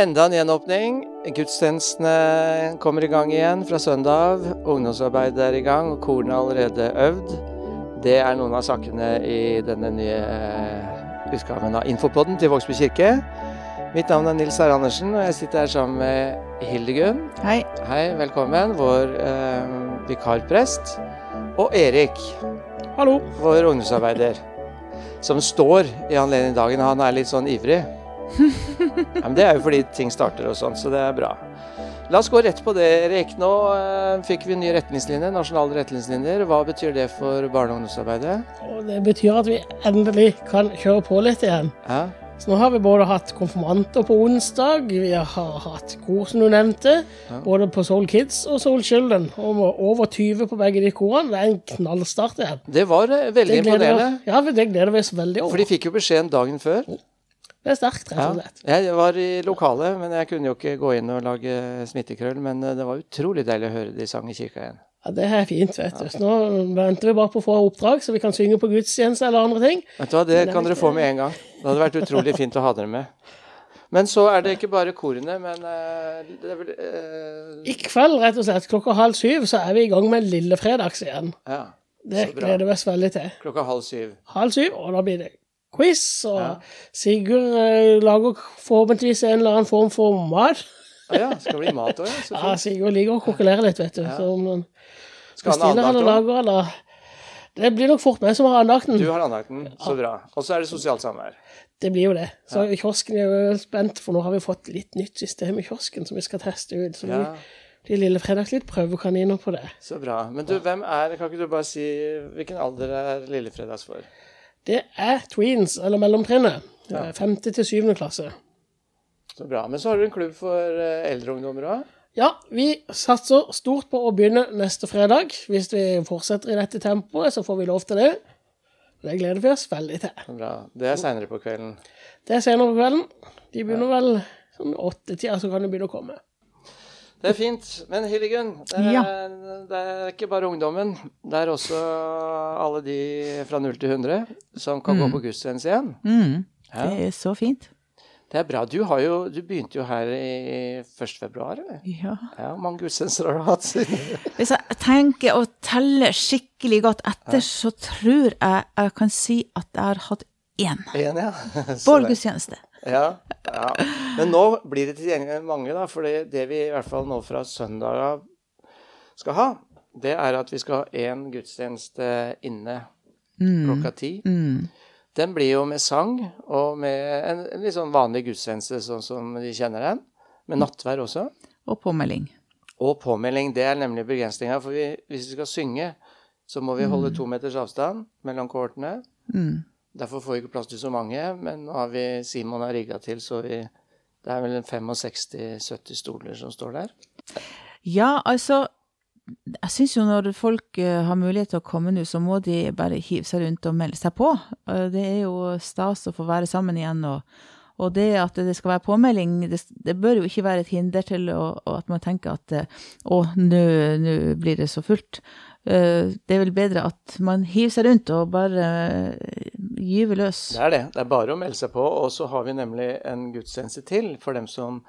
Enda en gjenåpning. Gudstjenestene kommer i gang igjen fra søndag av. Ungdomsarbeidet er i gang, og korene er allerede øvd. Det er noen av sakene i denne nye eh, utgaven av Infopodden til Vågsby kirke. Mitt navn er Nils Herre Andersen, og jeg sitter her sammen med Hildegunn. Hei. Hei, velkommen. Vår eh, vikarprest. Og Erik, Hallo. vår ungdomsarbeider. Som står i anledning dagen. Han er litt sånn ivrig. Ja, men det er jo fordi ting starter og sånn, så det er bra. La oss gå rett på det, Erik. Nå eh, fikk vi nye retningslinjer, nasjonale retningslinjer. Hva betyr det for barne- og ungdomsarbeidet? Det betyr at vi endelig kan kjøre på litt igjen. Ja, Så nå har vi både hatt konfirmanter på onsdag, vi har hatt kor, som du nevnte, Ja. både på Soul Kids og Soul Children. Og over 20 på begge de korene. Det er en knallstart igjen. Det var eh, veldig Det imponerende. ja, det gleder vi oss veldig over. For de fikk jo beskjeden dagen før. Det er sterkt, rett og slett. Jeg var i lokalet, men jeg kunne jo ikke gå inn og lage smittekrøll. Men eh, det var utrolig deilig å høre de sang i kirka igjen. Ja, Det er fint, vet du. Så nå venter vi bare på å få oppdrag, så vi kan synge på gudstjeneste eller andre ting. Vet du hva, Det det kan dere få med en gang. Det hadde vært utrolig fint å ha dere med. Men så er det ikke bare korene, men eh, det vel eh, I kveld, rett og slett, klokka halv syv, så er vi i gang med Lillefredags igjen. Ja, Det Så bra. gleder vi oss veldig til. klokka halv syv. halv syv, og da blir det quiz. Og Ja. Sigurd eh, lager forhåpentligvis en eller annen form for mat. Ah, ja, skal det bli mat òg, ja. Ja. Sigurd liker å kokkelere litt, vet du. Ja. Så om han bestiller eller lager, eller Det blir nok fort meg som har andakten. Du har andakten, så bra. Og så er det sosialt samvær. Det blir jo det. Så kiosken er jo spent, for nå har vi fått litt nytt system i kiosken som vi skal teste ut. Så Ja, vi blir lille fredags litt prøvekaniner på det. så bra. Men du, hvem er Kan ikke du bare si hvilken alder er Lillefredags for? Det er tweens, eller mellomtrinnet. Ja. Femte til syvende klasse. Så bra. Men så har du en klubb for eh, eldre ungdommer òg? Ja, vi satser stort på å begynne neste fredag. Hvis vi fortsetter i dette tempoet, så får vi lov til det. Det gleder vi oss veldig til. Så bra. Det er seinere på kvelden. Det er senere på kvelden. De begynner vel sånn åttetida, så kan de begynne å komme. Det er fint. Men Hildegunn, det, Ja. det er ikke bare ungdommen. Det er også alle de fra 0 til 100 som kan gå på gudstjeneste igjen. Mm, Ja. det er så fint. Det er bra. Du, har jo, du begynte jo her i 1. februar, eller? Ja. Ja, Hvor mange gudstjenester har du hatt siden? Hvis jeg tenker å telle skikkelig godt etter, så tror jeg jeg kan si at jeg har hatt én Én, ja. Bålgudstjeneste. Ja, ja. Men nå blir det tilgjengelig mange, da. For det, det vi i hvert fall nå fra søndag av skal ha, det er at vi skal ha én gudstjeneste inne klokka ti. Mm. Den blir jo med sang og med en, en litt sånn vanlig gudstjeneste, sånn som de kjenner den. Med nattvær også. Og påmelding. Og påmelding. Det er nemlig begrensninga. For vi, hvis vi skal synge, så må vi holde to meters avstand mellom kohortene. Mm. Derfor får vi ikke plass til så mange, men nå har vi Simon har rigga til, så vi Det er vel 65-70 stoler som står der. Ja, altså Jeg syns jo når folk eh, har mulighet til å komme nå, så må de bare hive seg rundt og melde seg på. Eh, det er jo stas å få være sammen igjen. og og det at det skal være påmelding, det, det bør jo ikke være et hinder til å, at man tenker at eh, å, nå blir det så fullt. Eh, Det er vel bedre at man hiver seg rundt og bare eh, gyver løs. Det er det. Det er bare å melde seg på. Og så har vi nemlig en gudstjeneste til for dem som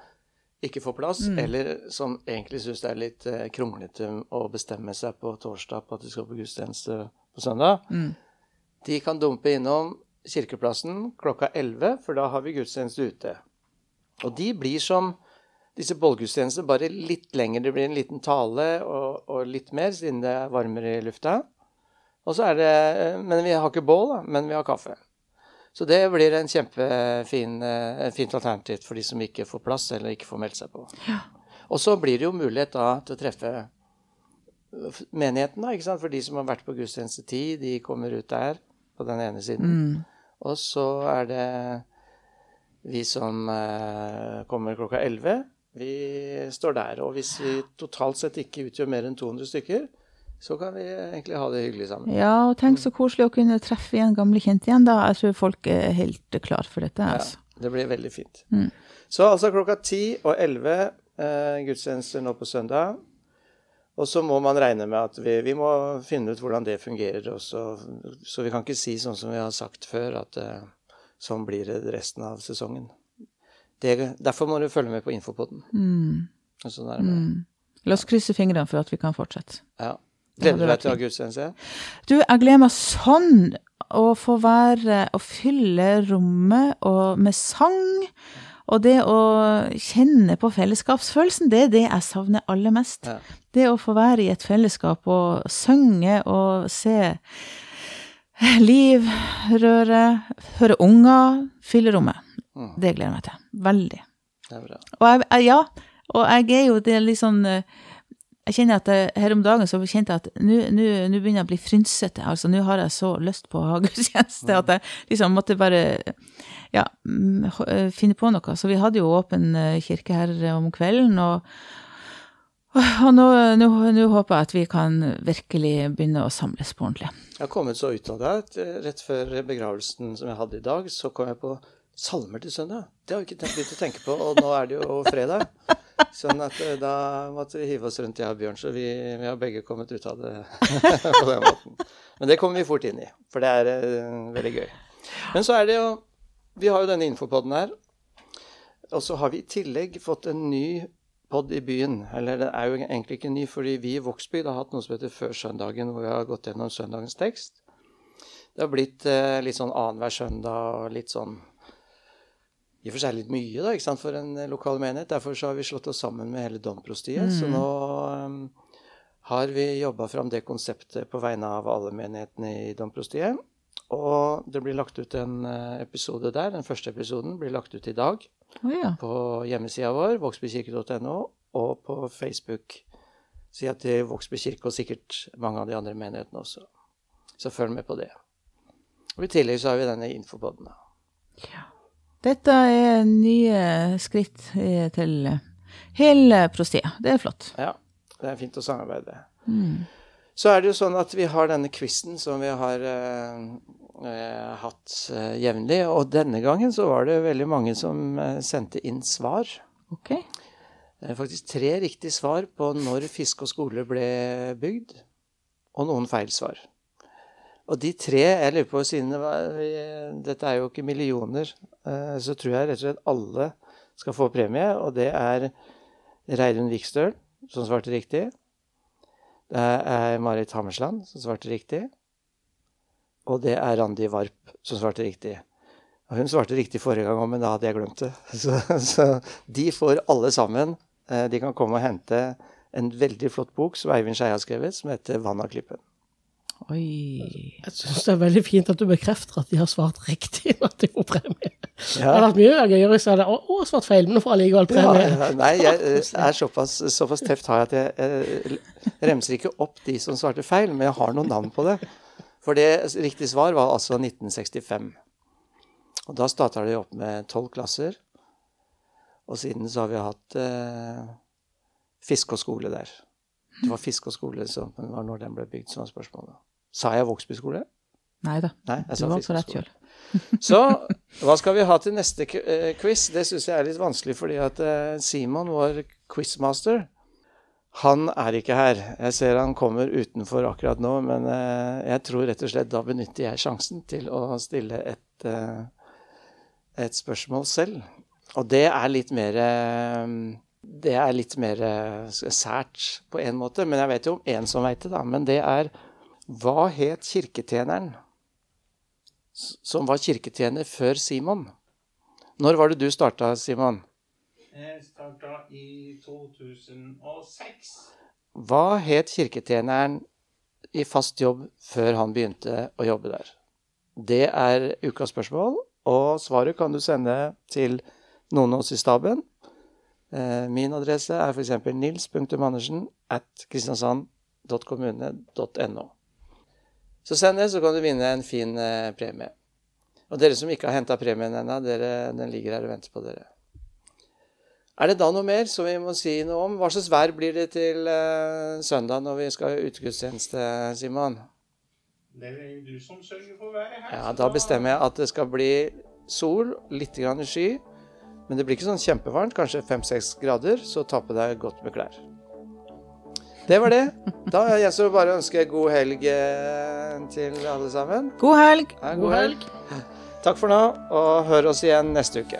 ikke får plass, eller som egentlig syns det er litt eh, kronglete å bestemme seg på torsdag på at de skal på gudstjeneste på søndag. Mm. De kan dumpe innom Kirkeplassen klokka 11, for da har vi gudstjeneste ute. Og de blir som disse bollgudstjenestene, bare litt lenger. Det blir en liten tale og, og litt mer, siden det er varmere i lufta. Og så er det, Men vi har ikke bål, da, men vi har kaffe. Så det blir en kjempefin, en fint alternativ for de som ikke får plass eller ikke får meldt seg på. Og så blir det jo mulighet da til å treffe menigheten, da, ikke sant? for de som har vært på gudstjenestetid, de kommer ut der på den ene siden. Mm. Og så er det vi som eh, kommer klokka 11. Vi står der. Og hvis vi totalt sett ikke utgjør mer enn 200 stykker, så kan vi egentlig ha det hyggelig sammen. Ja, og tenk så koselig å kunne treffe igjen gamle kjente igjen, da. Jeg tror folk er helt klar for dette. Ja, altså. det blir veldig fint. Mm. Så altså klokka 10 og 11 eh, gudstjenester nå på søndag. Og så må man regne med at vi, vi må finne ut hvordan det fungerer også. Så vi kan ikke si sånn som vi har sagt før, at eh, sånn blir det resten av sesongen. Det, derfor må du følge med på Infopoden. Mm. Sånn. Mm. La oss krysse fingrene for at vi kan fortsette. Ja. Gleder du deg til å ha gudstjeneste? Du, jeg gleder meg sånn å få være og fylle rommet og med sang. Og det å kjenne på fellesskapsfølelsen, det er det jeg savner aller mest. Ja. Det å få være i et fellesskap og synge og se liv, røre, høre unger fylle rommet. Mm. Det gleder jeg meg til. Veldig. Det er bra. Og jeg, jeg, ja, og jeg er jo det er litt sånn eh, Jeg kjenner at jeg, her om dagen så kjente jeg at nå begynner jeg å bli frynsete. Altså, nå har jeg så lyst på å ha gudstjeneste at jeg liksom måtte bare ja, mm, eh, finne på noe. Så vi hadde jo åpen eh, kirke her om kvelden, og, og nå, nå, nå håper jeg at vi kan virkelig begynne å samles på ordentlig. Jeg har kommet så ut av det eh, rett før begravelsen som jeg hadde i dag, så kom jeg på salmer til søndag. Det har vi ikke begynt å tenke på, og nå er det jo fredag. Sånn at eh, da måtte vi hive oss rundt, jeg og Bjørn, så vi, vi har begge kommet ut av det på den måten. Men det kommer vi fort inn i, for det er uh, veldig gøy. Men så er det jo Vi har jo denne infopoden her, og så har vi i tillegg fått en ny pod i byen. Eller den er jo egentlig ikke ny, fordi vi i Vågsbygd har hatt noe som heter Før søndagen, hvor vi har gått gjennom søndagens tekst. Det har blitt uh, litt sånn annenhver søndag og litt sånn I og for seg litt mye, da, ikke sant, for en eh, lokal menighet. Derfor så har vi slått oss sammen med hele domprostiet. Så nå um, har vi jobba fram det konseptet på vegne av alle menighetene i domprostiet. Og det blir lagt ut en eh, episode der. Den første episoden blir lagt ut i dag oh, ja. på hjemmesida vår, vågsbykirke.no, og på Facebook-sida til Vågsby kirke, og sikkert mange av de andre menighetene også. Så følg med på det. Og I tillegg så har vi denne infopoden. da. Dette er nye skritt eh, til hele prostiet. Det er flott. Ja, det er fint å samarbeide. Mm. Så er det jo sånn at vi har denne quizen som vi har eh, eh, hatt eh, jevnlig. Og denne gangen så var det veldig mange som eh, sendte inn svar. Ok. Det er faktisk tre riktige svar på når fiske og skole ble bygd, og noen feil svar. Og de tre jeg lurer på, siden det var, dette er jo ikke millioner, eh, så tror jeg rett og slett alle skal få premie. Og det er Reidun Vikstøl, som svarte riktig. Det er Marit Hammersland, som svarte riktig. Og det er Randi Varp, som svarte riktig. Og hun svarte riktig forrige gang òg, men da hadde jeg glemt det. Så, så de får alle sammen eh, De kan komme og hente en veldig flott bok som Eivind Skeie har skrevet, som heter 'Vann av klippen'. Oi. Jeg syns det er veldig fint at du bekrefter at de har svart riktig. når de får premie. Det Ja. hadde vært mye gøyere hvis jeg hadde å, svart feil, men nå får jeg likevel premie. ja, nei, jeg er såpass, såpass tøft har jeg at jeg, jeg remser ikke opp de som svarte feil, men jeg har noen navn på det. For det riktige svar var altså 1965. Og da starta de opp med tolv klasser. Og siden så har vi hatt eh, fiskeskole der. Det var fiskeskole som var når den ble bygd, som var spørsmålet. Sa jeg Vågsby skole? Nei da. Du var på rett kjøl. Så hva skal vi ha til neste eh, quiz? Det syns jeg er litt vanskelig, fordi at eh, Simon, vår quizmaster, han er ikke her. Jeg ser han kommer utenfor akkurat nå, men eh, jeg tror rett og slett da benytter jeg sjansen til å stille et, et spørsmål selv. Og det er litt mer Det er litt mer sært på en måte, men jeg vet jo om en som veit det, da. Men det er Hva het kirketjeneren som var kirketjener før Simon? Når var det du starta, Simon? Jeg starta i 2006. Hva het kirketjeneren i fast jobb før han begynte å jobbe der? Det er ukas spørsmål, og svaret kan du sende til noen av oss i staben. Eh, Min adresse er f.eks. nils.andersen at kristiansand.kommune.no. Så send det, så kan du vinne en fin eh, premie. Og dere som ikke har henta premien ennå, den ligger her og venter på dere. Er det da noe mer som vi må si noe om? Hva slags vær blir det til eh, søndag når vi skal ha utegudstjeneste, Simon? Det er du som sørger for været her. Ja, Da bestemmer jeg at det skal bli sol, litt grann sky. Men det blir ikke sånn kjempevarmt, kanskje fem-seks grader, så ta på deg godt med klær. Det var det. Da jeg så bare ønsker ønske god helg eh, til alle sammen. God helg! Ja, God helg. Takk for nå, og hør oss igjen neste uke.